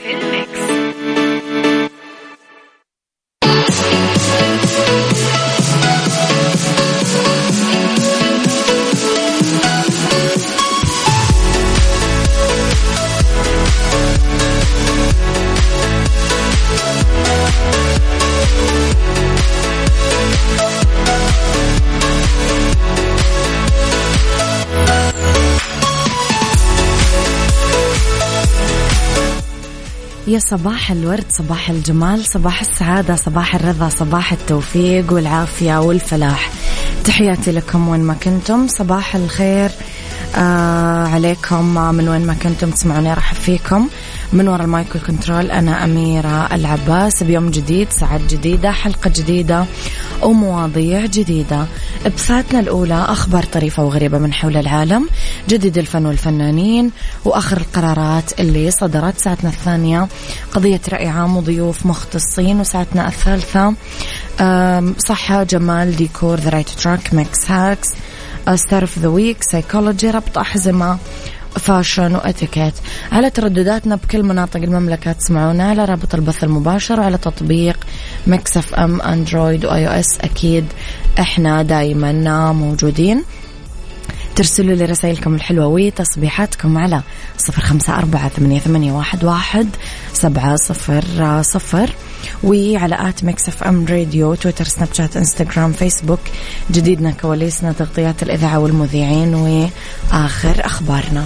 في يا صباح الورد صباح الجمال صباح السعادة صباح الرضا صباح التوفيق والعافية والفلاح. تحياتي لكم وين ما كنتم. صباح الخير آه عليكم من وين ما كنتم تسمعوني راح فيكم. من وراء ال mic وال control أنا أميرة العباس. بيوم جديد ساعات جديدة حلقة جديدة ومواضيع جديدة. بساعتنا الأولى أخبار طريفة وغريبة من حول العالم جديد الفن والفنانين وآخر القرارات اللي صدرت. ساعتنا الثانية قضية رأي عام وضيوف مختصين وساعتنا الثالثة صحة جمال ديكور the right track Mix Hacks star of the week psychology ربط أحزمة fashion وإتيكيت. على تردداتنا بكل مناطق المملكة تسمعونا على رابط البث المباشر وعلى تطبيق Mix FM Android و iOS. أكيد إحنا دايما موجودين. ترسلوا لي رسائلكم الحلوة وتصبيحاتكم على صفر خمسة أربعة ثمانية, ثمانية واحد, واحد سبعة صفر صفر. وعلى at Mix FM Radio تويتر سناب شات إنستغرام فيسبوك. جديدنا كواليسنا تغطيات الإذاعة والمذيعين وآخر أخبارنا.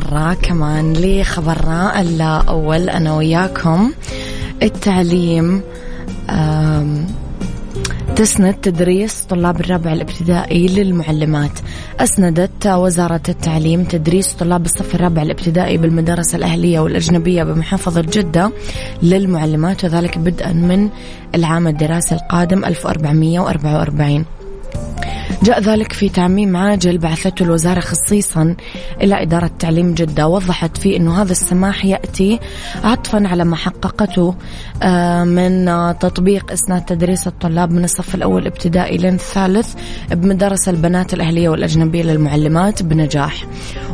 مرة كمان لخبرنا الأول أنا وياكم. التعليم تسند تدريس طلاب الرابع الابتدائي للمعلمات. أسندت وزارة التعليم تدريس طلاب الصف الرابع الابتدائي بالمدارس الأهلية والأجنبية بمحافظة جدة للمعلمات وذلك بدءا من العام الدراسي القادم 1444 جاء ذلك في تعميم عاجل بعثته الوزارة خصيصا إلى إدارة تعليم جدة وضحت فيه أنه هذا السماح يأتي عطفا على ما حققته آه، من تطبيق إسناد تدريس الطلاب من الصف الأول ابتدائي لين الثالث بمدارس البنات الأهلية والأجنبية للمعلمات بنجاح.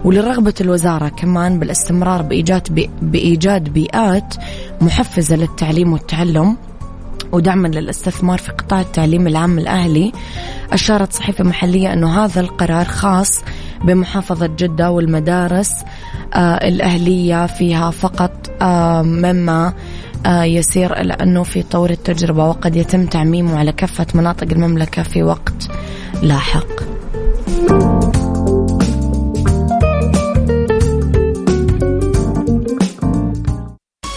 ولرغبة الوزارة كمان بالاستمرار بإيجاد بإيجاد بيئات محفزة للتعليم والتعلم. ودعما للاستثمار في قطاع التعليم العام الأهلي أشارت صحيفة محلية أنه هذا القرار خاص بمحافظة جدة والمدارس آه الأهلية فيها فقط آه مما آه يسير إلى أنه في طور التجربة وقد يتم تعميمه على كافة مناطق المملكة في وقت لاحق.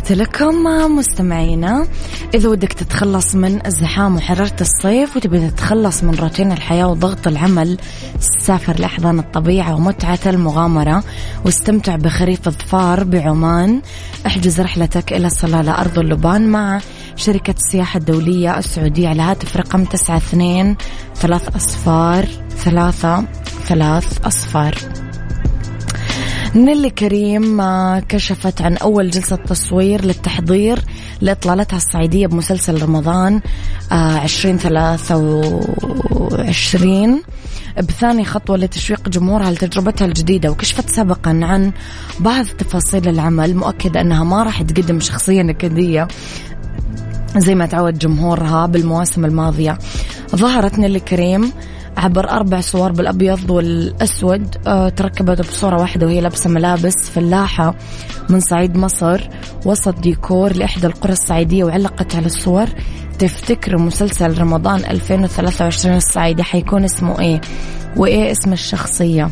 تحياتي لكم مستمعينا. إذا ودك تتخلص من الزحام وحرارة الصيف وتبي تتخلص من روتين الحياة وضغط العمل سافر لأحضان الطبيعة ومتعة المغامرة واستمتع بخريف الظفار بعمان. احجز رحلتك إلى صلالة أرض اللبان مع شركة السياحة الدولية السعودية على هاتف رقم تسعة اثنين ثلاث أصفار ثلاثة ثلاث أصفار. نيلي كريم كشفت عن أول جلسة تصوير للتحضير لإطلالتها الصعيدية بمسلسل رمضان آه، عشرين ثلاثة وعشرين. بثاني خطوة لتشويق جمهورها لتجربتها الجديدة وكشفت سابقا عن بعض تفاصيل العمل مؤكدة أنها ما راح تقدم شخصية نكدية زي ما تعود جمهورها بالمواسم الماضية. ظهرت نيلي كريم عبر أربع صور بالأبيض والأسود. آه، تركبت بصورة واحدة وهي لابسة ملابس فلاحة من صعيد مصر. وسط ديكور لإحدى القرى الصعيدية وعلقت على الصور. تفتكر مسلسل رمضان 2023 الصعيدي حيكون اسمه إيه؟ وإيه اسم الشخصية؟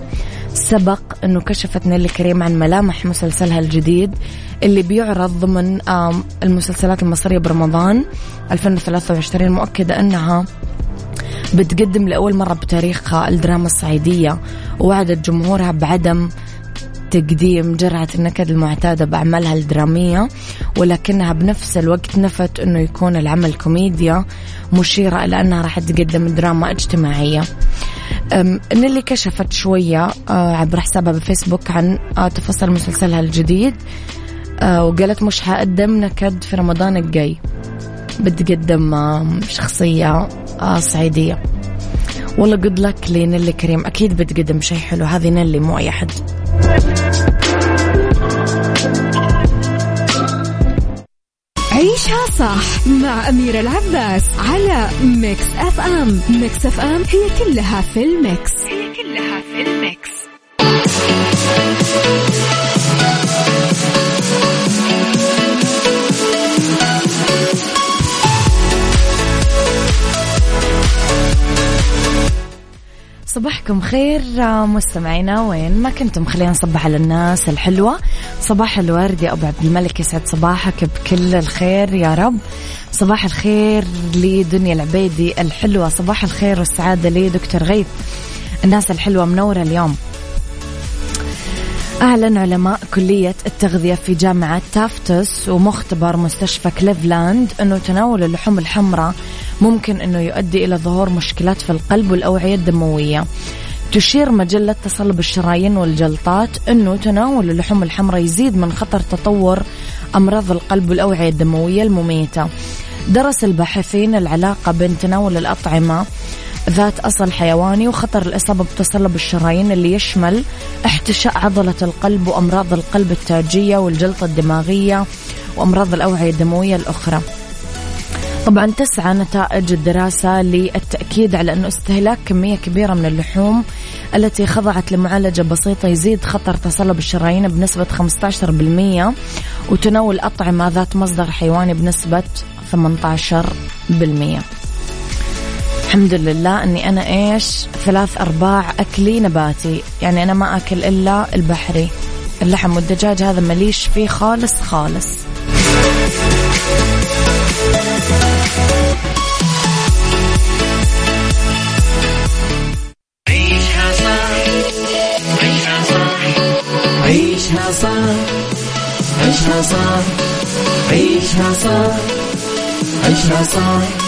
سبق أنه كشفت نيلي كريم عن ملامح مسلسلها الجديد اللي بيعرض ضمن المسلسلات المصرية برمضان 2023 مؤكدة أنها بتقدم لأول مرة بتاريخها الدراما الصعيدية ووعدت جمهورها بعدم تقديم جرعة النكد المعتادة بأعمالها الدرامية ولكنها بنفس الوقت نفت أنه يكون العمل كوميديا مشيرة إلى أنها راح تقدم دراما اجتماعية. نيلي كشفت شوية آه، عبر حسابها بفيسبوك عن آه، تفاصيل مسلسلها الجديد آه، وقالت مش حقدم نكد في رمضان الجاي. بتقدم شخصية آه صعيدية والله good luck لنيلي كريم. أكيد بتقدم شيء حلو. هذه نيلي مو أي حد عيشها صح مع أميرة العباس على Mix FM Mix FM هي كلها في ال mix. هي صباحكم خير مستمعينا وين ما كنتم؟ خلينا نصبح على الناس الحلوة. صباح الورد يا أبو عبد الملك يسعد صباحك بكل الخير يا رب. صباح الخير لدنيا العبيدي الحلوة صباح الخير والسعادة لدكتور غيث. الناس الحلوة منورة اليوم. أعلن علماء كلية التغذية في جامعة تافتس ومختبر مستشفى كليفلاند أنه تناول اللحوم الحمراء ممكن أنه يؤدي إلى ظهور مشكلات في القلب والأوعية الدموية. تشير مجلة تصلب الشرايين والجلطات أنه تناول اللحوم الحمراء يزيد من خطر تطور أمراض القلب والأوعية الدموية المميتة. درس الباحثين العلاقة بين تناول الأطعمة ذات أصل حيواني وخطر الإصابة بتصلب الشرايين اللي يشمل احتشاء عضلة القلب وأمراض القلب التاجية والجلطة الدماغية وأمراض الأوعية الدموية الأخرى. طبعا تسعى نتائج الدراسة للتأكيد على أنه استهلاك كمية كبيرة من اللحوم التي خضعت لمعالجة بسيطة يزيد خطر تصلب الشرايين بنسبة 15% وتناول أطعمة ذات مصدر حيواني بنسبة 18% الحمد لله إني أنا إيش ثلاث أرباع أكلي نباتي. يعني أنا ما أكل إلا البحري. اللحم والدجاج هذا مليش فيه خالص خالص. عيشها صح. عيشها صح. عيشها صح. عيشها صح. عيشها صح. عيشها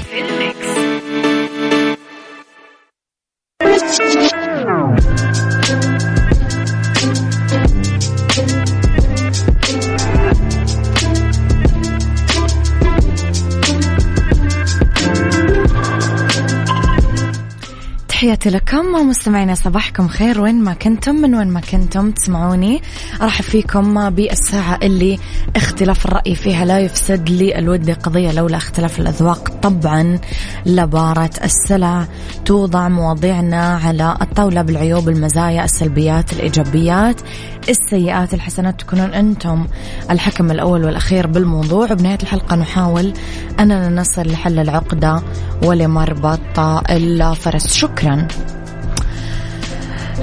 تحياتي لكم مستمعينا صباحكم خير وين ما كنتم من وين ما كنتم تسمعوني. ارحب فيكم بالساعة اللي اختلاف الرأي فيها لا يفسد لي الود قضية لولا اختلاف الأذواق. طبعا لبارة السلع توضع مواضيعنا على الطاولة بالعيوب المزايا السلبيات الإيجابيات السيئات الحسنات. تكونون أنتم الحكم الأول والأخير بالموضوع. وبنهاية الحلقة نحاول أننا نصل لحل العقدة ولمربط الفرس. شكرا.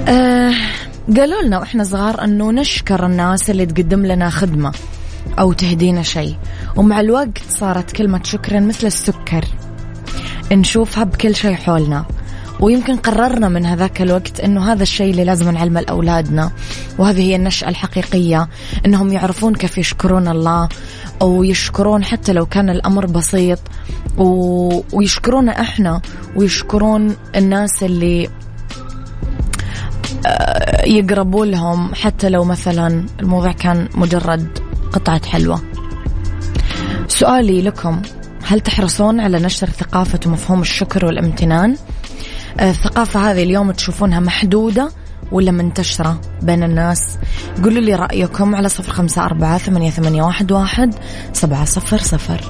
آه قالوا لنا وإحنا صغار أنه نشكر الناس اللي تقدم لنا خدمة أو تهدينا شيء. ومع الوقت صارت كلمة شكرا مثل السكر. نشوفها بكل شيء حولنا. ويمكن قررنا من هذاك الوقت أنه هذا الشيء اللي لازم نعلمه لأولادنا. وهذه هي النشأة الحقيقية. إنهم يعرفون كيف يشكرون الله. أو يشكرون حتى لو كان الأمر بسيط. و... ويشكرون إحنا. ويشكرون الناس اللي يقربوا لهم حتى لو مثلا الموضوع كان مجرد قطعة حلوة. سؤالي لكم هل تحرصون على نشر ثقافة ومفهوم الشكر والامتنان؟ آه، الثقافة هذه اليوم تشوفونها محدودة ولا منتشرة بين الناس؟ قولوا لي رأيكم على صفر خمسة أربعة ثمانية, ثمانية واحد, واحد سبعة صفر صفر.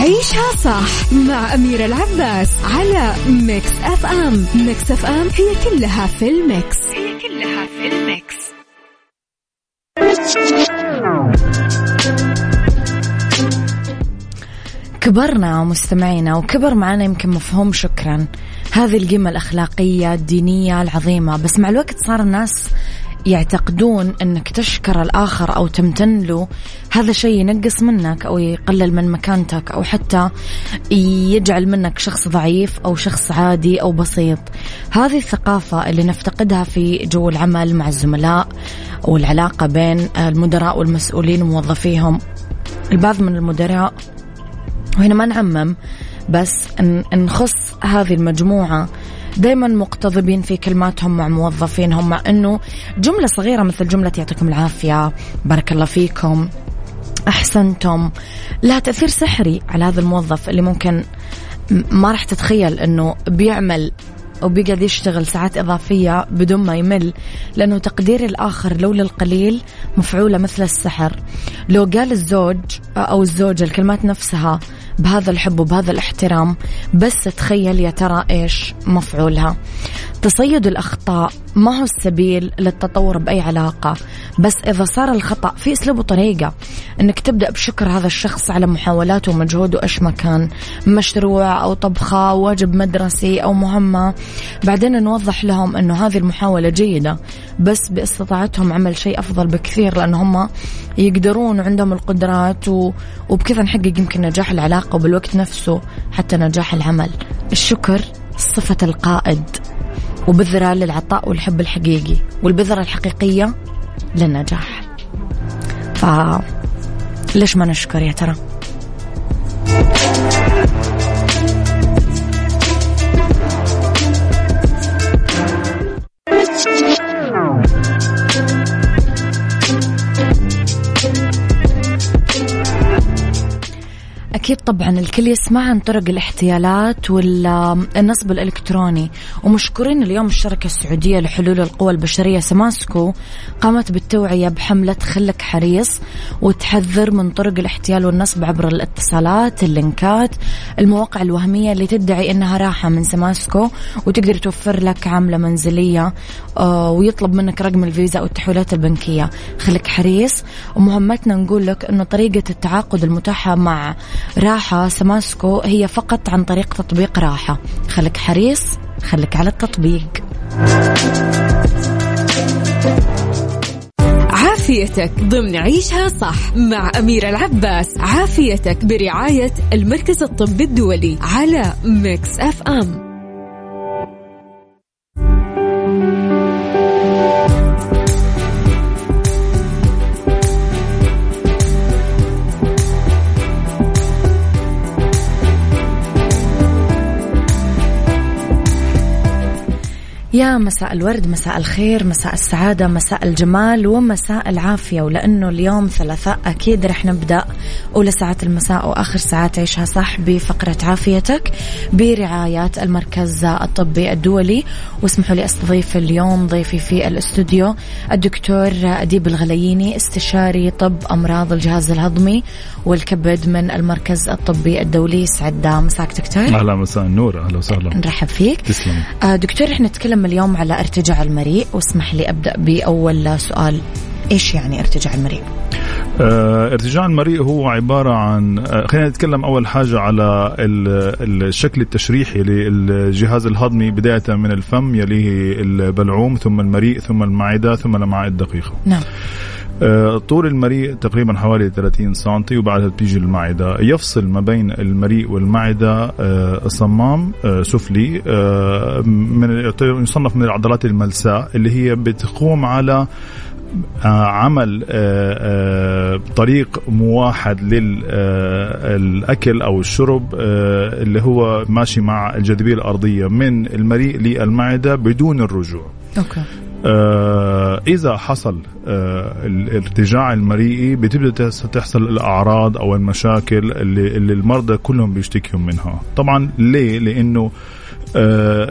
عيشها صح مع أميرة العباس على Mix FM. Mix FM هي كلها في ال mix. هي كلها في ال mix. كبرنا مستمعينا وكبر معنا يمكن مفهوم شكرا. هذه القيمة الأخلاقية الدينية العظيمة بس مع الوقت صار الناس يعتقدون أنك تشكر الآخر أو تمتن له هذا شيء ينقص منك أو يقلل من مكانتك أو حتى يجعل منك شخص ضعيف أو شخص عادي أو بسيط. هذه الثقافة اللي نفتقدها في جو العمل مع الزملاء والعلاقة بين المدراء والمسؤولين وموظفيهم. البعض من المدراء وهنا ما نعمم بس نخص هذه المجموعة دائما مقتضبين في كلماتهم مع موظفينهم مع إنه جملة صغيرة مثل جملة يعطيكم العافية بارك الله فيكم أحسنتم. لها تأثير سحري على هذا الموظف اللي ممكن ما راح تتخيل إنه بيعمل وبيقعد يشتغل ساعات إضافية بدون ما يمل لأنه تقدير الآخر لو للقليل مفعولة مثل السحر. لو قال الزوج أو الزوجة الكلمات نفسها بهذا الحب وبهذا الاحترام بس تخيل يا ترى إيش مفعولها. تصيد الأخطاء ما هو السبيل للتطور بأي علاقة. بس إذا صار الخطأ في أسلوب وطريقة أنك تبدأ بشكر هذا الشخص على محاولاته ومجهوده إيش ما كان. مشروع أو طبخة واجب مدرسي أو مهمة. بعدين نوضح لهم أنه هذه المحاولة جيدة. بس باستطاعتهم عمل شيء أفضل بكثير لأن هم يقدرون وعندهم القدرات و... وبكذا نحقق يمكن نجاح العلاقة وبالوقت نفسه حتى نجاح العمل. الشكر صفة القائد. وبذرة للعطاء والحب الحقيقي والبذرة الحقيقية للنجاح. ف ليش ما نشكر يا ترى؟ أكيد طبعا الكل يسمع عن طرق الاحتيالات والنصب الإلكتروني. ومشكورين اليوم الشركة السعودية لحلول القوى البشرية سماسكو قامت بالتوعية بحملة خلك حريص وتحذر من طرق الاحتيال والنصب عبر الاتصالات اللينكات المواقع الوهمية اللي تدعي أنها راحة من سماسكو وتقدر توفر لك عمالة منزلية آه، ويطلب منك رقم الفيزا أو التحويلات البنكية. خلك حريص. ومهمتنا نقول لك أنه طريقة التعاقد المتاحة مع راحة سماسكو هي فقط عن طريق تطبيق راحة. خليك حريص خليك على التطبيق. عافيتك ضمن عيشها صح مع أميرة العباس. عافيتك برعاية المركز الطبي الدولي على Mix FM. يا مساء الورد مساء الخير مساء السعادة مساء الجمال ومساء العافية. ولأنه اليوم ثلاثاء أكيد رح نبدأ أولى ساعات المساء وآخر ساعات عيشها صح بفقرة عافيتك برعاية المركز الطبي الدولي. واسمحوا لي أستضيف اليوم ضيفي في الاستوديو الدكتور أديب الغلييني استشاري طب أمراض الجهاز الهضمي والكبد من المركز الطبي الدولي. سعد مساك دكتور. أهلا مساء النور أهلا وسهلا. نرحب فيك. تسلم. آه دكتور إحنا نتكلم اليوم على ارتجاع المريء. واسمح لي أبدأ بأول سؤال. إيش يعني ارتجاع المريء؟ آه ارتجاع المريء هو عبارة عن آه خلينا نتكلم أول حاجة على الشكل التشريحي للجهاز الهضمي بداية من الفم يليه البلعوم ثم المريء ثم المعدة ثم الأمعاء الدقيقة. نعم. طول المريء تقريبا حوالي 30 سم وبعدها بتيجي المعدة يفصل ما بين المريء والمعدة آه، صمام آه، سفلي من يصنف من العضلات الملساء اللي هي بتقوم على عمل طريق موحد للاكل أو الشرب اللي هو ماشي مع الجاذبية الأرضية من المريء للمعدة بدون الرجوع. أوكي. آه إذا حصل آه الارتجاع المريئي بتبدأ تحصل الأعراض أو المشاكل اللي, اللي المرضى كلهم بيشتكوا منها. طبعا ليه؟ لأنه آه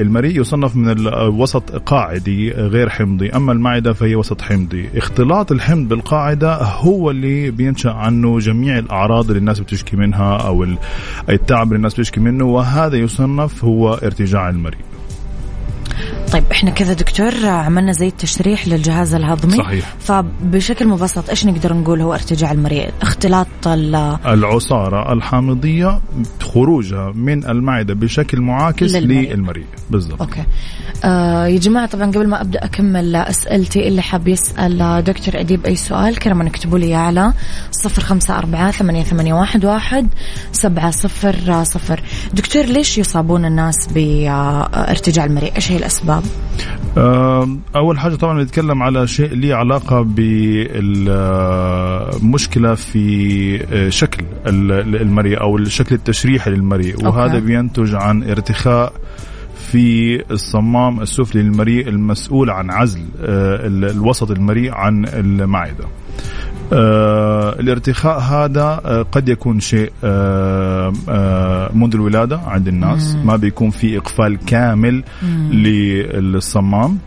المريء يصنف من الوسط قاعدي غير حمضي. أما المعدة فهي وسط حمضي. اختلاط الحمض بالقاعدة هو اللي بينشأ عنه جميع الأعراض اللي الناس بتشكي منها أو التعب اللي الناس بتشكي منه وهذا يصنف هو ارتجاع المريء. طيب إحنا كذا دكتور عملنا زي التشريح للجهاز الهضمي. صحيح. فبشكل مبسط إيش نقدر نقول هو ارتجاع المريء اختلاط العصارة الحامضية خروجها من المعدة بشكل معاكس للمريء, للمريء. بالضبط. أوكي. آه يا جماعة طبعا قبل ما أبدأ أكمل أسئلتي اللي حاب يسأل دكتور أديب أي سؤال كرما اكتبوا لي على صفر خمسة أربعة ثمانية, ثمانية واحد, واحد سبعة صفر صفر. دكتور ليش يصابون الناس بارتجاع المريء إيش هي الأسباب؟ أول حاجة طبعا نتكلم على شيء ليه علاقة بالمشكلة في شكل المريء أو الشكل التشريحي للمريء. وهذا بينتج عن ارتخاء في الصمام السفلي للمريء المسؤول عن عزل الوسط المريء عن المعدة. آه الارتخاء هذا آه قد يكون شيء آه آه منذ الولادة عند الناس مم. ما بيكون في إقفال كامل مم. للصمام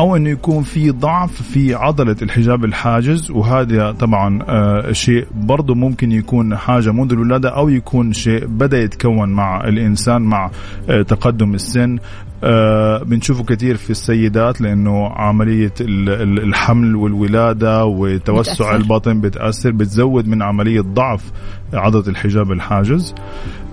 أو أنه يكون في ضعف في عضلة الحجاب الحاجز وهذا طبعا آه شيء برضه ممكن يكون حاجة منذ الولادة أو يكون شيء بدأ يتكون مع الإنسان مع آه تقدم السن آه بنشوفه كثير في السيدات لأنه عملية الحمل والولادة وتوسع بتأثر. البطن بتأثر بتزود من عملية ضعف عضلة الحجاب الحاجز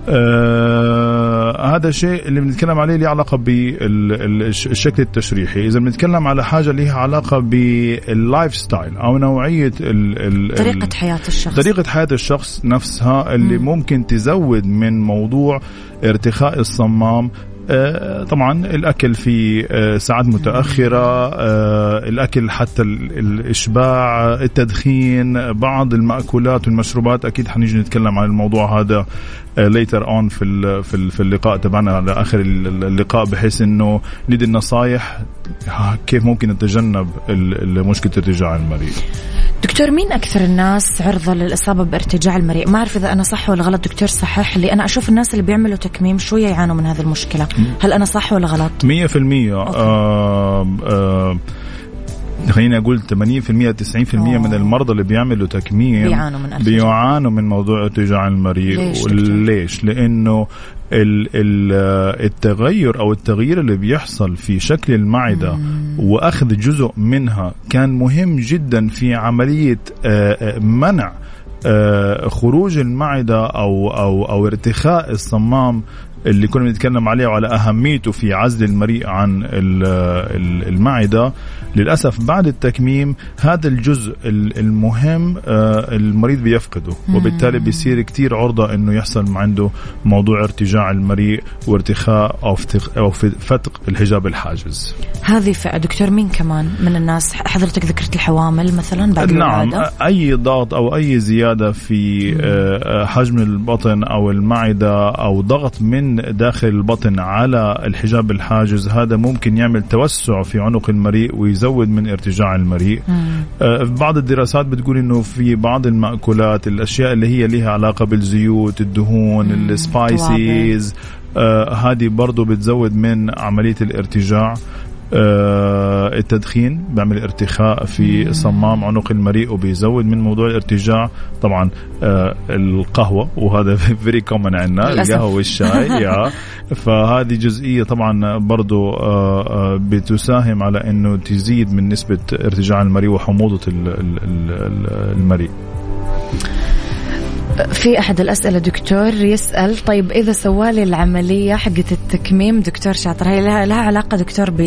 آه هذا الشيء اللي بنتكلم عليه له علاقة بالشكل التشريحي. إذا بنتكلم على حاجة لها علاقة بال lifestyle أو نوعية ال ال طريقة حياة الشخص. طريقة حياة الشخص نفسها اللي مم. ممكن تزود من موضوع ارتخاء الصمام. آه، طبعا الأكل في آه، ساعات متأخرة آه، الأكل حتى الإشباع التدخين بعض المأكولات والمشروبات. أكيد حنيجي نتكلم عن الموضوع هذا later on في في اللقاء تبعنا على آخر اللقاء بحيث إنه ندي النصائح كيف ممكن نتجنب مشكلة ارتجاع المريء دكتور مين أكثر الناس عرضة للإصابة بارتجاع المريء ما أعرف إذا أنا صح ولا غلط دكتور صحح لي. أنا أشوف الناس اللي بيعملوا تكميم شوية يعانوا من هذه المشكلة. هل أنا صح ولا غلط؟ مية في المية. آه آه خليني أقول 80% 90% أوه. من المرضى اللي بيعملوا تكميم بيعانوا من بيعانوا من موضوع ارتجاع المريء ليش, ليش؟ لأنه التغير أو التغيير اللي بيحصل في شكل المعدة مم. وأخذ جزء منها كان مهم جدا في عملية منع خروج المعدة أو أو أو ارتخاء الصمام اللي كنا بنتكلم عليه وعلى أهميته في عزل المريء عن المعدة. للأسف بعد التكميم هذا الجزء المهم آه، المريض بيفقده. وبالتالي بيصير كثير عرضة إنه يحصل عنده موضوع ارتجاع المريء وارتخاء أو أو فتق الحجاب الحاجز. هذه فئة. دكتور مين كمان من الناس؟ حضرتك ذكرت الحوامل مثلا بعد نعم الولادة؟ أي ضغط أو أي زيادة في آه، حجم البطن أو المعدة أو ضغط من من داخل البطن على الحجاب الحاجز هذا ممكن يعمل توسع في عنق المريء ويزود من ارتجاع المريء. آه بعض الدراسات بتقول إنه في بعض المأكولات الأشياء اللي هي لها علاقة بالزيوت الدهون ال spices آه هذه برضو بتزود من عملية الارتجاع. التدخين بيعمل ارتخاء في صمام عنق المريء وبيزود من موضوع الارتجاع. طبعا آه القهوة وهذا very common عندنا القهوة والشاي فهذه جزئية طبعا برضو آه, آه، بتساهم على إنه تزيد من نسبة ارتجاع المريء وحموضة المريء. في أحد الأسئلة دكتور يسأل طيب إذا سوالي العملية حقت التكميم دكتور شاطر هي لها, لها علاقة دكتور ب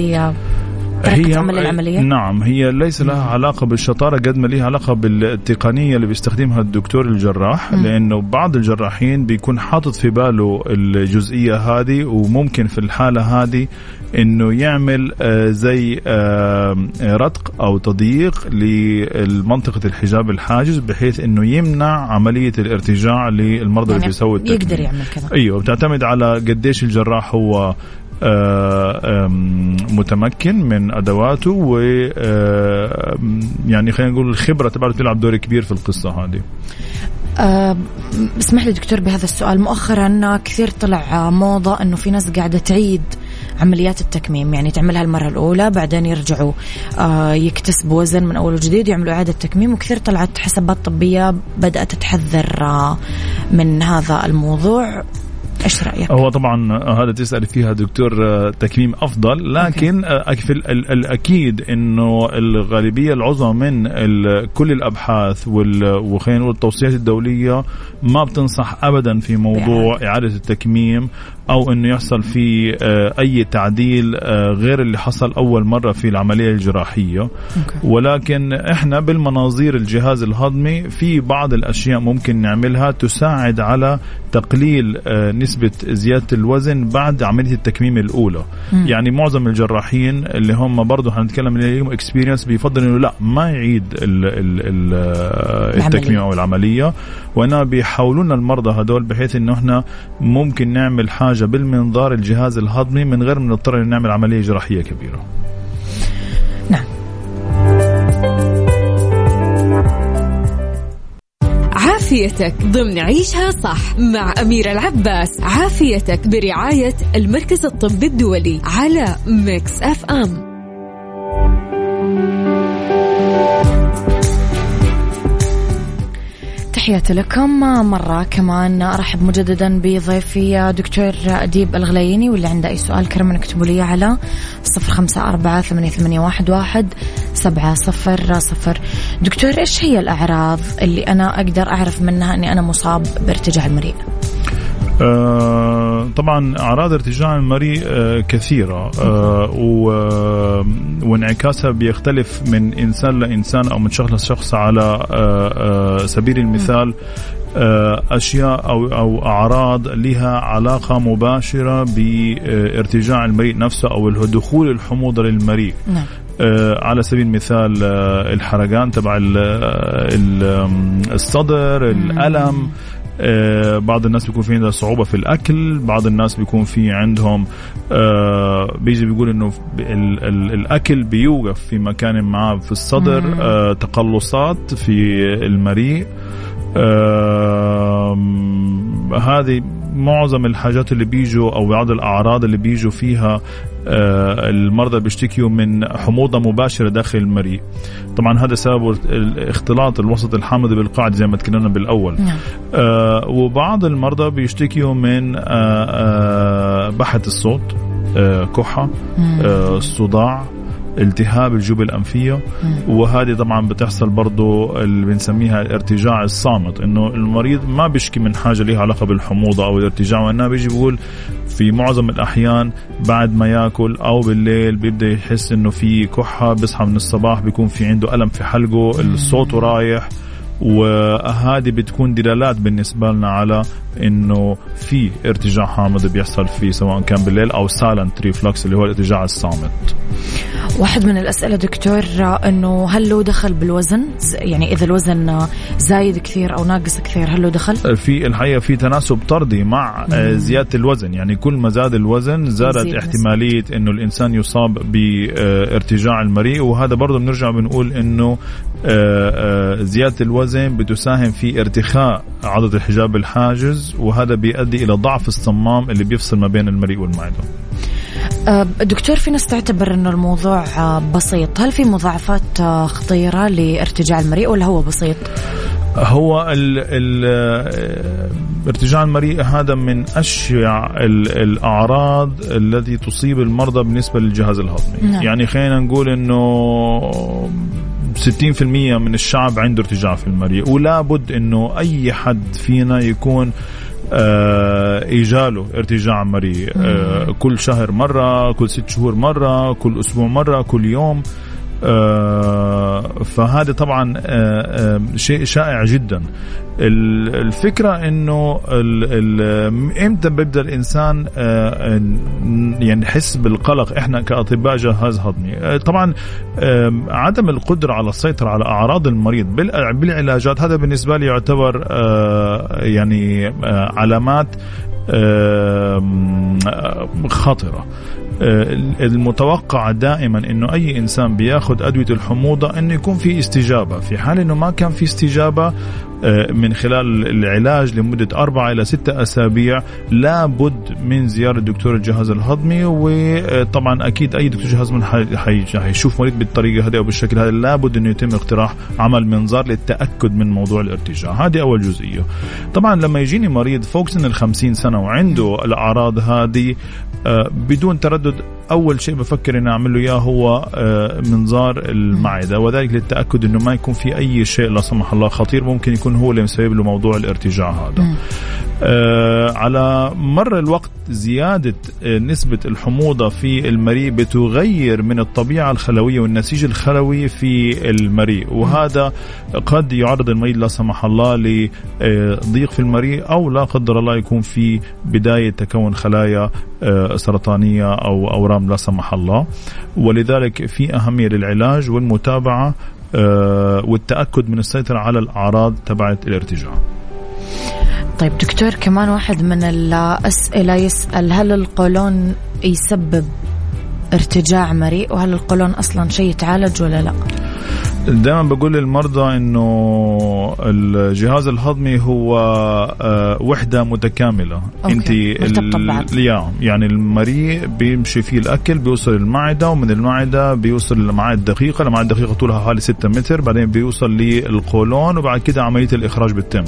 هي عمل العملية؟ نعم هي ليس لها علاقة بالشطارة قد ما لها علاقة بالتقنية اللي بيستخدمها الدكتور الجراح م. لأنه بعض الجراحين بيكون حاطط في باله الجزئية هذه وممكن في الحالة هذه إنه يعمل آه، زي آه، رتق أو تضييق لمنطقة الحجاب الحاجز بحيث إنه يمنع عملية الارتجاع للمرضى يعني اللي بيسوي التكميم يقدر يعمل كذا أيوه بتعتمد على قديش الجراح هو متمكن من أدواته و يعني خلينا نقول الخبرة تبعته تلعب دور كبير في القصة هذه. اسمح لي دكتور بهذا السؤال. مؤخرا كثير طلع موضة أنه في ناس قاعدة تعيد عمليات التكميم يعني تعملها المرة الأولى بعدين يرجعوا آه يكتسبوا وزن من أول وجديد يعملوا إعادة تكميم وكثير طلعت حسابات طبية بدأت تحذر آه من هذا الموضوع. إيش رأيك؟ هو طبعا هذا تسأل فيها دكتور آه، تكميم أفضل لكن آه، في الاكيد إنه الغالبية العظمى من كل الأبحاث وخلينا نقول التوصيات الدولية ما بتنصح ابدا في موضوع إعادة التكميم أو إنه يحصل في آه، أي تعديل غير اللي حصل أول مرة في العملية الجراحية. ولكن إحنا بالمناظير الجهاز الهضمي في بعض الأشياء ممكن نعملها تساعد على تقليل نسبة زيادة الوزن بعد عملية التكميم الأولى. يعني معظم الجراحين اللي هم برضه حنتكلم اللي لهم اكسبيرينس بيفضل إنه لا ما يعيد ال ال ال التكميم أو العملية. وانما بيحاولوا لنا المرضى هدول بحيث إنه إحنا ممكن نعمل حاجة بالمنظار الجهاز الهضمي من غير ما نضطر نعمل عملية جراحية كبيرة. عافيتك ضمن عيشها صح مع أميرة العباس. عافيتك برعاية المركز الطبي الدولي على Mix FM. تحياتي لكم. مرة كمان أرحب مجددا بضيفي دكتور أديب الغليني واللي عنده أي سؤال كرما اكتبوا لي على صفر خمسة أربعة ثمانية, واحد, واحد سبعة صفر صفر. دكتور إيش هي الأعراض اللي أنا أقدر أعرف منها أني أنا مصاب بارتجاع المريء؟ طبعا أعراض ارتجاع المريء آه كثيرة آه وانعكاسها بيختلف من إنسان لإنسان أو من شخص لشخص على آه آه سبيل المثال آه، أشياء أو أو أعراض لها علاقة مباشرة بارتجاع المريء نفسه أو دخول الحموضة للمريء نعم. آه على سبيل المثال آه الحرقان تبع الصدر الألم آه بعض الناس بيكون في عندها صعوبة في الأكل بعض الناس بيكون في عندهم آه بيجي بيقول إنه ال ال الأكل بيوقف في مكان معاه في الصدر آه تقلصات في المريء. آه هذه معظم الحاجات اللي بيجوا أو بعض الأعراض اللي بيجوا فيها آه، المرضى بيشتكيوا من حموضة مباشرة داخل المريء. طبعا هذا سبب اختلاط الوسط الحامضي بالقاعده زي ما تكلمنا بالأول. نعم. آه وبعض المرضى بيشتكيوا من آه آه بحه الصوت آه آه صداع التهاب الجيوب الأنفية. وهذه طبعا بتحصل برضو اللي بنسميها الارتجاع الصامت إنه المريض ما بيشكي من حاجة لها علاقة بالحموضة أو الارتجاع وإنما بيجي بيقول في معظم الأحيان بعد ما ياكل أو بالليل بيبدأ يحس إنه في كحة بيصحى من الصباح بيكون في عنده ألم في حلقه الصوت رايح وهذه بتكون دلالات بالنسبة لنا على إنه في ارتجاع حامض بيحصل فيه سواء كان بالليل أو silent reflux اللي هو الارتجاع الصامت. واحد من الأسئلة دكتور أنه هل له دخل بالوزن؟ يعني إذا الوزن زايد كثير أو ناقص كثير هل له دخل؟ في الحقيقة في تناسب طردي مع مم. زيادة الوزن. يعني كل ما زاد الوزن زادت احتمالية أنه الإنسان يصاب بارتجاع المريء. وهذا برضه بنرجع بنقول أنه زيادة الوزن بتساهم في ارتخاء عضلة الحجاب الحاجز. وهذا بيؤدي إلى ضعف الصمام اللي بيفصل ما بين المريء والمعدة. أه، دكتور في ناس تعتبر إنه الموضوع أه، بسيط. هل في مضاعفات أه، خطيرة لارتجاع المريء ولا هو بسيط؟ هو ال ال ارتجاع المريء هذا من أشيع الأعراض التي تصيب المرضى بالنسبة للجهاز الهضمي. نعم. يعني خلينا نقول إنه 60% من الشعب عنده ارتجاع في المريء ولا بد إنه أي حد فينا يكون آه إيجاله ارتجاع مريء آه كل شهر مرة كل ست شهور مرة كل أسبوع مرة كل يوم. فهذا طبعا آه آه شيء شائع جدا. الفكرة إنه إمتى بيبدأ الإنسان آه، يعني يحس بالقلق؟ إحنا كأطباء جهاز هضمي آه، طبعا عدم القدرة على السيطرة على أعراض المريض بالعلاجات هذا بالنسبة لي يعتبر آه، يعني علامات خطرة. المتوقع دائما إنه أي إنسان بياخذ أدوية الحموضة إنه يكون في استجابة. في حال إنه ما كان في استجابة آه، من خلال العلاج لمدة أربعة إلى ستة أسابيع لابد من زيارة دكتور الجهاز الهضمي. وطبعا أكيد أي دكتور جهاز هضمي حيشوف مريض بالطريقة هذه أو بالشكل هذا لابد أنه يتم اقتراح عمل منظار للتأكد من موضوع الارتجاع. هذه أول جزئية. طبعا لما يجيني مريض فوق سن الخمسين سنة وعنده الأعراض هذه آه، بدون تردد the أول شيء بفكر إني اعمل له إياه هو آه، منظار المعدة وذلك للتأكد إنه ما يكون في أي شيء لا سمح الله خطير ممكن يكون هو اللي مسبب له موضوع الارتجاع هذا. آه على مر الوقت زيادة آه نسبة الحموضة في المريء بتغير من الطبيعة الخلوية والنسيج الخلوي في المريء وهذا قد يعرض المريض لا سمح الله لضيق في المريء أو لا قدر الله يكون في بداية تكون خلايا آه سرطانية أو أورام لا سمح الله. ولذلك في أهمية للعلاج والمتابعة آه، والتأكد من السيطرة على الأعراض تبعت الارتجاع. طيب دكتور كمان واحد من الأسئلة يسأل هل القولون يسبب ارتجاع مريء؟ وهل القولون أصلا شيء يتعالج ولا لا؟ دائما بقول للمرضى إنه الجهاز الهضمي هو آه، وحدة متكاملة. انت يعني المريء بيمشي فيه الأكل بيوصل المعدة ومن المعدة بيوصل للامعاء الدقيقه الامعاء الدقيقه طولها حوالي 6 متر بعدين بيوصل للقولون وبعد كده عملية الإخراج بتتم.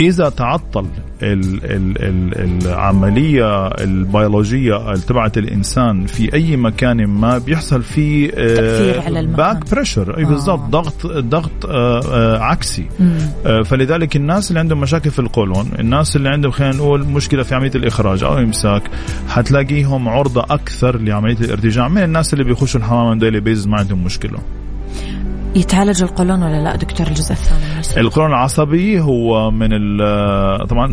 إذا تعطل ال ال ال العملية البيولوجية تبعت الإنسان في أي مكان ما بيحصل في تأثير على back pressure بالضبط آه. ضغط ضغط آه آه عكسي. آه فلذلك الناس اللي عندهم مشاكل في القولون الناس اللي عندهم خلينا نقول مشكلة في عملية الإخراج أو الامساك حتلاقيهم عرضة أكثر لعملية الارتجاع من الناس اللي بيخشوا الحمام daily basis ما عندهم مشكلة. يتعالج القولون ولا لا دكتور الجزء الثاني؟ القولون العصبي هو من طبعا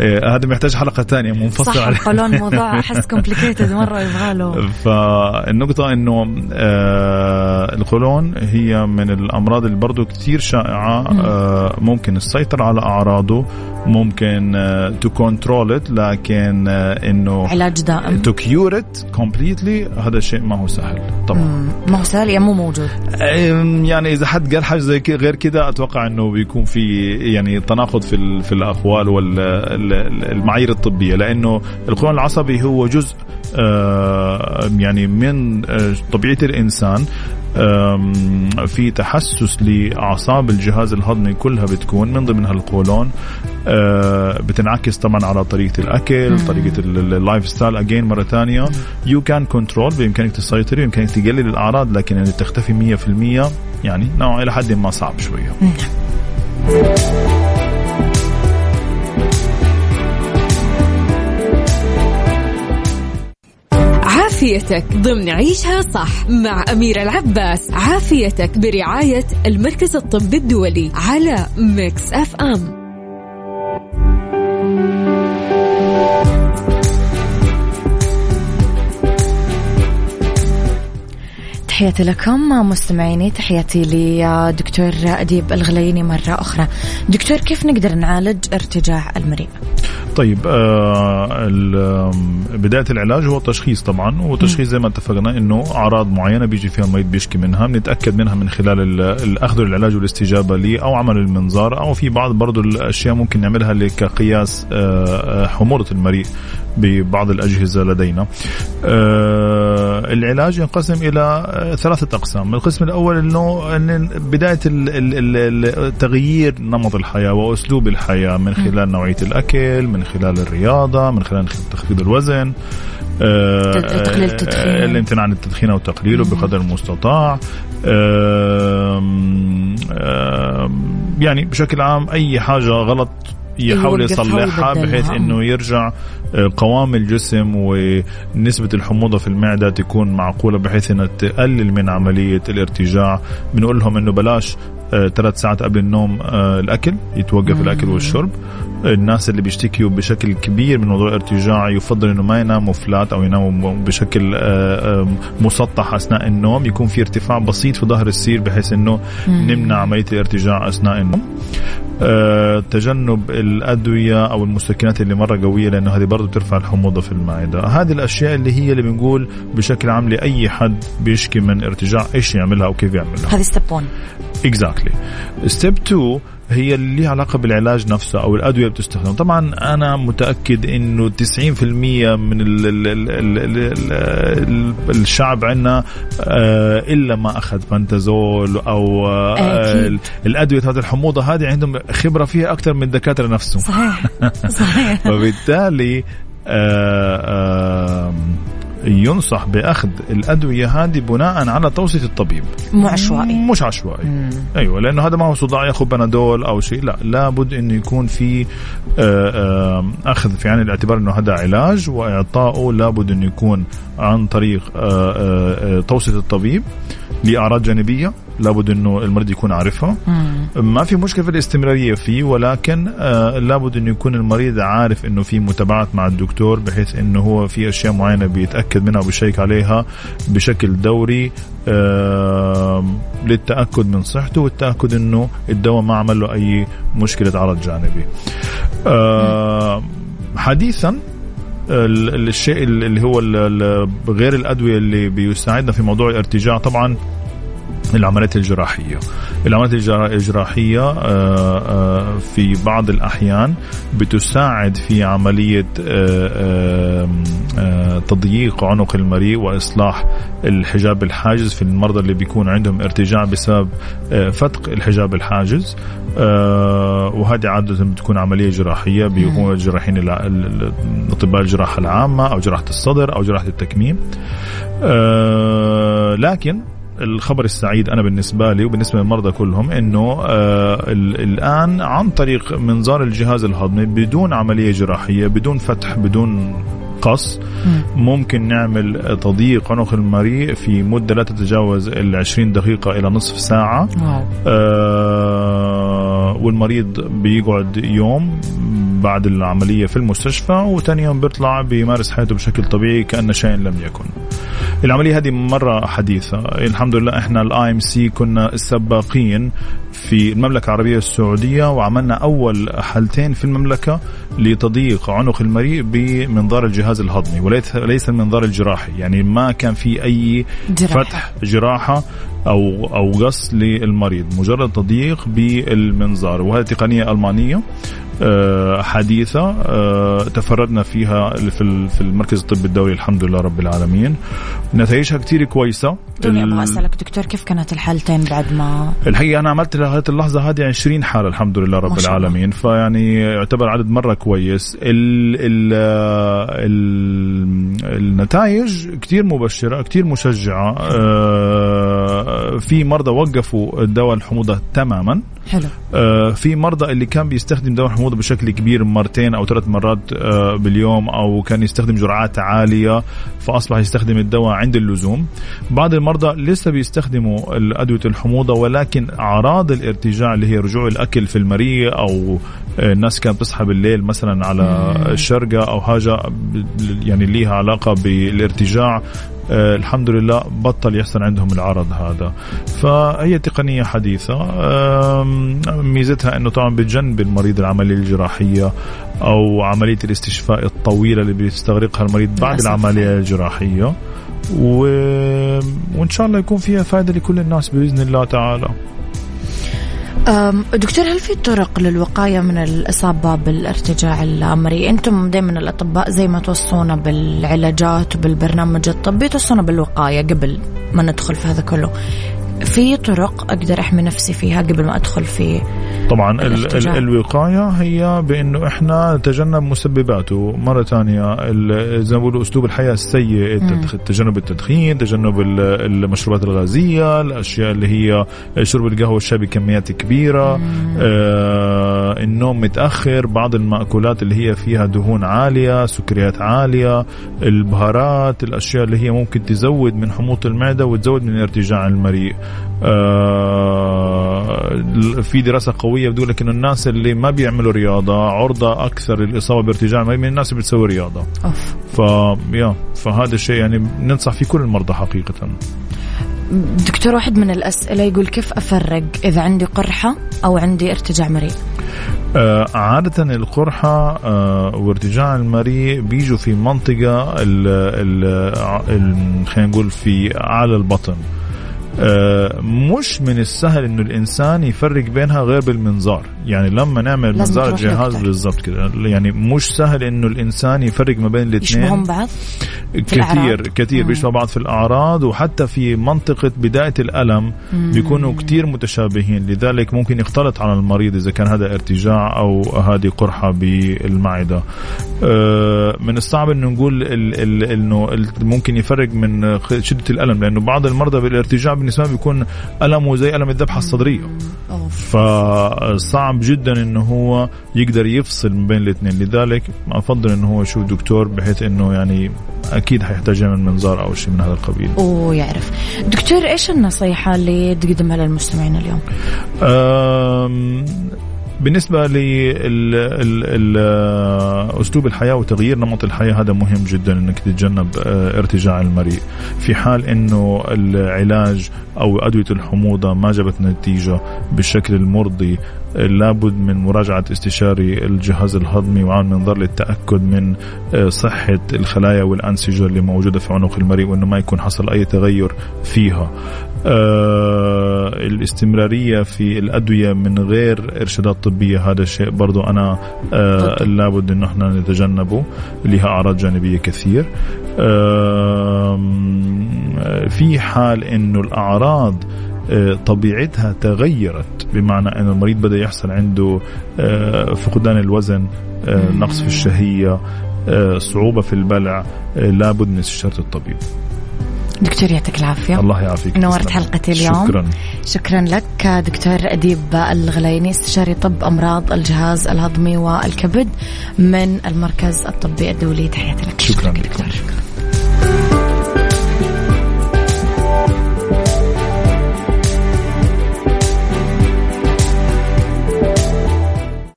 إيه، هذا محتاج حلقة ثانية منفصله صح القولون موضوع احس complicated مرة يبغى له فالنقطة إنه آه، القولون هي من الأمراض اللي برضه كثير شائعة آه، ممكن السيطره على أعراضه ممكن to control it لكن آه، إنه علاج دائم. to cure it completely هذا الشيء ما هو سهل طبعا. ما هو سهل يعني مو موجود. يعني إذا حد قال حاجة زي غير كذا أتوقع إنه بيكون في يعني تناقض في في الأقوال والمعايير الطبية. لأنه القولون العصبي هو جزء آه، يعني من آه، طبيعة الإنسان. في تحسس لأعصاب الجهاز الهضمي كلها بتكون من ضمنها القولون. آه، بتنعكس طبعا على طريقة الأكل طريقة ال lifestyle. again مرة ثانية you can control بإمكانك تسيطري بإمكانك تقلل الأعراض لكن ان تختفي 100% يعني نوع إلى حد ما صعب شوية. عافيتك ضمن عيشها صح مع أميرة العباس. عافيتك برعاية المركز الطبي الدولي على Mix FM. تحياتي لكم مستمعيني تحياتي لدكتور أديب الغليني مرة أخرى. دكتور كيف نقدر نعالج ارتجاع المريء طيب آه بداية العلاج هو تشخيص طبعا وتشخيص زي ما اتفقنا إنه أعراض معينة بيجي فيها المريض بيشكي منها بنتأكد منها من خلال الاخذ العلاج والاستجابة لي أو عمل المنظار أو في بعض برضو الأشياء ممكن نعملها كقياس آه, آه، حموضة المريء ببعض الأجهزة لدينا. آه العلاج ينقسم إلى آه، ثلاثة أقسام. القسم الأول أنه أن بداية تغيير نمط الحياة وأسلوب الحياة من خلال نوعية الأكل من خلال الرياضة من خلال تخفيض الوزن آه تقليل التدخين. الامتناع عن التدخين أو تقليله بقدر المستطاع. آه آه يعني بشكل عام أي حاجة غلط يحاول يصلحها بحيث إنه يرجع آه، قوام الجسم ونسبة الحموضة في المعدة تكون معقولة بحيث إنها تقلل من عملية الارتجاع. بنقول لهم إنه بلاش آه، ثلاث ساعات قبل النوم آه، الأكل يتوقف الأكل والشرب. الناس اللي بيشتكيوا بشكل كبير من موضوع الارتجاع يفضل إنه ما يناموا فلات أو يناموا بشكل مسطح أثناء النوم. يكون في ارتفاع بسيط في ظهر السير بحيث إنه نمنع عمليه الارتجاع أثناء النوم. آه، تجنب الأدوية أو المسكنات اللي مرة قوية لأنه هذه برضه بترفع الحموضة في المعدة. هذه الأشياء اللي هي اللي بنقول بشكل عام لأي حد بيشكي من ارتجاع إيش يعملها أو كيف يعملها. هذه step 1 exactly step 2 هي اللي لها علاقة بالعلاج نفسه أو الأدوية بتستخدم طبعا أنا متأكد أنه 90% من ال ال ال ال ال الشعب عندنا آه، إلا ما أخذ بنتازول أو آه، الأدوية تبعت الحموضة هذه عندهم خبرة فيها أكثر من الدكاترة نفسهم. صحيح. صحيح. وبالتالي آه ينصح بأخذ الأدوية هذه بناء على توصية الطبيب. مو عشوائي. مش عشوائي. مم. أيوه لأنه هذا ما هو صداع ياخذ بنادول أو شيء. لا لابد إنه يكون في آه، آه، أخذ في عين الاعتبار إنه هذا علاج واعطائه لابد إنه يكون عن طريق آه، توصية الطبيب لأعراض جانبية. لابد إنه المريض يكون عارفها. ما في مشكلة في الاستمرارية فيه ولكن آه لابد إنه يكون المريض عارف إنه في متابعات مع الدكتور بحيث إنه هو في أشياء معينة بيتأكد منها وبيشيك عليها بشكل دوري آه للتأكد من صحته والتأكد إنه الدواء ما عمل له أي مشكلة عرض جانبي. آه حديثا الشيء اللي هو غير الأدوية اللي بيساعدنا في موضوع الارتجاع طبعا العمليات الجراحية. العمليات الجراحية آه، آه، في بعض الأحيان بتساعد في عملية آه، تضييق عنق المريء وإصلاح الحجاب الحاجز في المرضى اللي بيكون عندهم ارتجاع بسبب فتق الحجاب الحاجز. وهذه عادة بتكون عملية جراحية بيكون الجراحين أطباء الجراحة العامة أو جراحة الصدر أو جراحة التكميم. لكن الخبر السعيد أنا بالنسبة لي وبالنسبة للمرضى كلهم إنه آه الآن عن طريق منظار الجهاز الهضمي بدون عملية جراحية بدون فتح بدون قص ممكن نعمل تضييق عنق المريء في مدة لا تتجاوز ال 20 دقيقة إلى نصف ساعة. آه والمريض بيقعد يوم بعد العملية في المستشفى وثاني يوم بيطلع بيمارس حياته بشكل طبيعي كأن شيء لم يكن. العملية هذه مرة حديثة. الحمد لله إحنا ال IMC كنا السباقين في المملكة العربية السعودية وعملنا أول حالتين في المملكة لتضييق عنق المريء بمنظار الجهاز الهضمي وليس ليس المنظار الجراحي. يعني ما كان في أي جراحة. فتح جراحة أو أو قص للمريض مجرد تضييق بالمنظار. وهذه تقنيه ألمانية. آه، حديثة آه، تفردنا فيها في في المركز الطبي الدولي الحمد لله رب العالمين. نتائجها كثير كويسة. توني أبغى أسألك دكتور كيف كانت الحالتين بعد ما الحقيقة أنا عملت لغاية اللحظة هذه 20 حالة الحمد لله رب العالمين. فيعني يعتبر عدد مرة كويس. ال ال ال النتائج كثير مبشرة كثير مشجعة. آه، في مرضى وقفوا دواء الحموضة تماما. حلو. آه في مرضى اللي كان بيستخدم دواء الحموضه بشكل كبير مرتين أو ثلاث مرات آه باليوم أو كان يستخدم جرعات عالية فأصبح يستخدم الدواء عند اللزوم. بعض المرضى لسه بيستخدموا أدوية الحموضة ولكن أعراض الارتجاع اللي هي رجوع الأكل في المريء أو الناس كانت بتصحى بالليل مثلا على الشرقة أو حاجة يعني ليها علاقة بالارتجاع. آه الحمد لله بطل يحصل عندهم العرض هذا. فهي تقنية حديثة. آه ميزتها أنه طبعا بتجنب المريض العملية الجراحية أو عملية الاستشفاء الطويلة اللي بيستغرقها المريض بعد العملية الجراحية. و... وإن شاء الله يكون فيها فائدة لكل الناس بإذن الله تعالى. دكتور هل في طرق للوقاية من الإصابة بالارتجاع المريء أنتم دائما الأطباء زي ما توصونا بالعلاجات وبالبرنامج الطبي توصونا بالوقاية قبل ما ندخل في هذا كله. في طرق أقدر أحمي نفسي فيها قبل ما أدخل في طبعا ال ال الوقاية هي بأنه إحنا نتجنب مسبباته. مرة ثانية زي ما بيقولوا أسلوب الحياة السيء تجنب التدخين تجنب المشروبات الغازية الأشياء اللي هي شرب القهوة والشاي بكميات كبيرة. آه النوم متأخر بعض المأكولات اللي هي فيها دهون عالية سكريات عالية البهارات الأشياء اللي هي ممكن تزود من حموضة المعدة وتزود من ارتجاع المريء. في دراسة قوية بتقول لك انه الناس اللي ما بيعملوا رياضة عرضة أكثر للإصابة بارتجاع من الناس اللي بتسوي رياضة. أوف. ف يا فهذا الشيء يعني ننصح فيه كل المرضى حقيقة. دكتور واحد من الأسئلة يقول كيف أفرق إذا عندي قرحة أو عندي ارتجاع مريء؟ آه عادة القرحة آه وارتجاع المريء بيجوا في منطقة خلينا نقول في أعلى البطن. آه، مش من السهل إنه الإنسان يفرق بينها غير بالمنظار. يعني لما نعمل منظار الجهاز بالضبط كده. يعني مش سهل إنه الإنسان يفرق ما بين الاثنين. يشبههم بعض كثير كثير بيشبه بعض في الأعراض وحتى في منطقة بداية الألم مم. بيكونوا كثير متشابهين. لذلك ممكن يختلط على المريض إذا كان هذا ارتجاع أو هذه قرحة بالمعدة. آه، من الصعب إنه نقول إنه ممكن يفرق من شدة الألم لأنه بعض المرضى بالارتجاع بالنسبة لهم بيكون المه زي ألم الذبحه الصدرية. فصعب جدا إنه هو يقدر يفصل من بين الاثنين. لذلك أفضل إنه هو يشوف دكتور بحيث إنه يعني أكيد حيحتاج يعمل منظار أو شيء من هذا القبيل. ويعرف دكتور إيش النصيحة اللي تقدمها للمستمعين اليوم؟ بالنسبة لأسلوب الحياة وتغيير نمط الحياة هذا مهم جدا أنك تتجنب آه، ارتجاع المريء. في حال أنه العلاج أو أدوية الحموضة ما جابت نتيجة بالشكل المرضي لابد من مراجعة استشاري الجهاز الهضمي وعمل منظر للتأكد من آه، صحة الخلايا والأنسجة اللي موجودة في عنق المريء وأنه ما يكون حصل أي تغير فيها. آه الاستمرارية في الأدوية من غير إرشادات طبية هذا الشيء برضو أنا آه لابد أنه إحنا نتجنبه لها أعراض جانبية كثير. آه في حال أنه الأعراض آه، طبيعتها تغيرت بمعنى أن المريض بدأ يحصل عنده آه، فقدان الوزن آه، نقص في الشهية صعوبة في البلع لابد من استشارة الطبيب. دكتور يعطيك العافية. الله يعافيك. نورت حلقتي اليوم. شكرا. شكرا لك دكتور أديب الغليني استشاري طب أمراض الجهاز الهضمي والكبد من المركز الطبي الدولي. تحياتي لك. شكرا, شكرا, شكرا.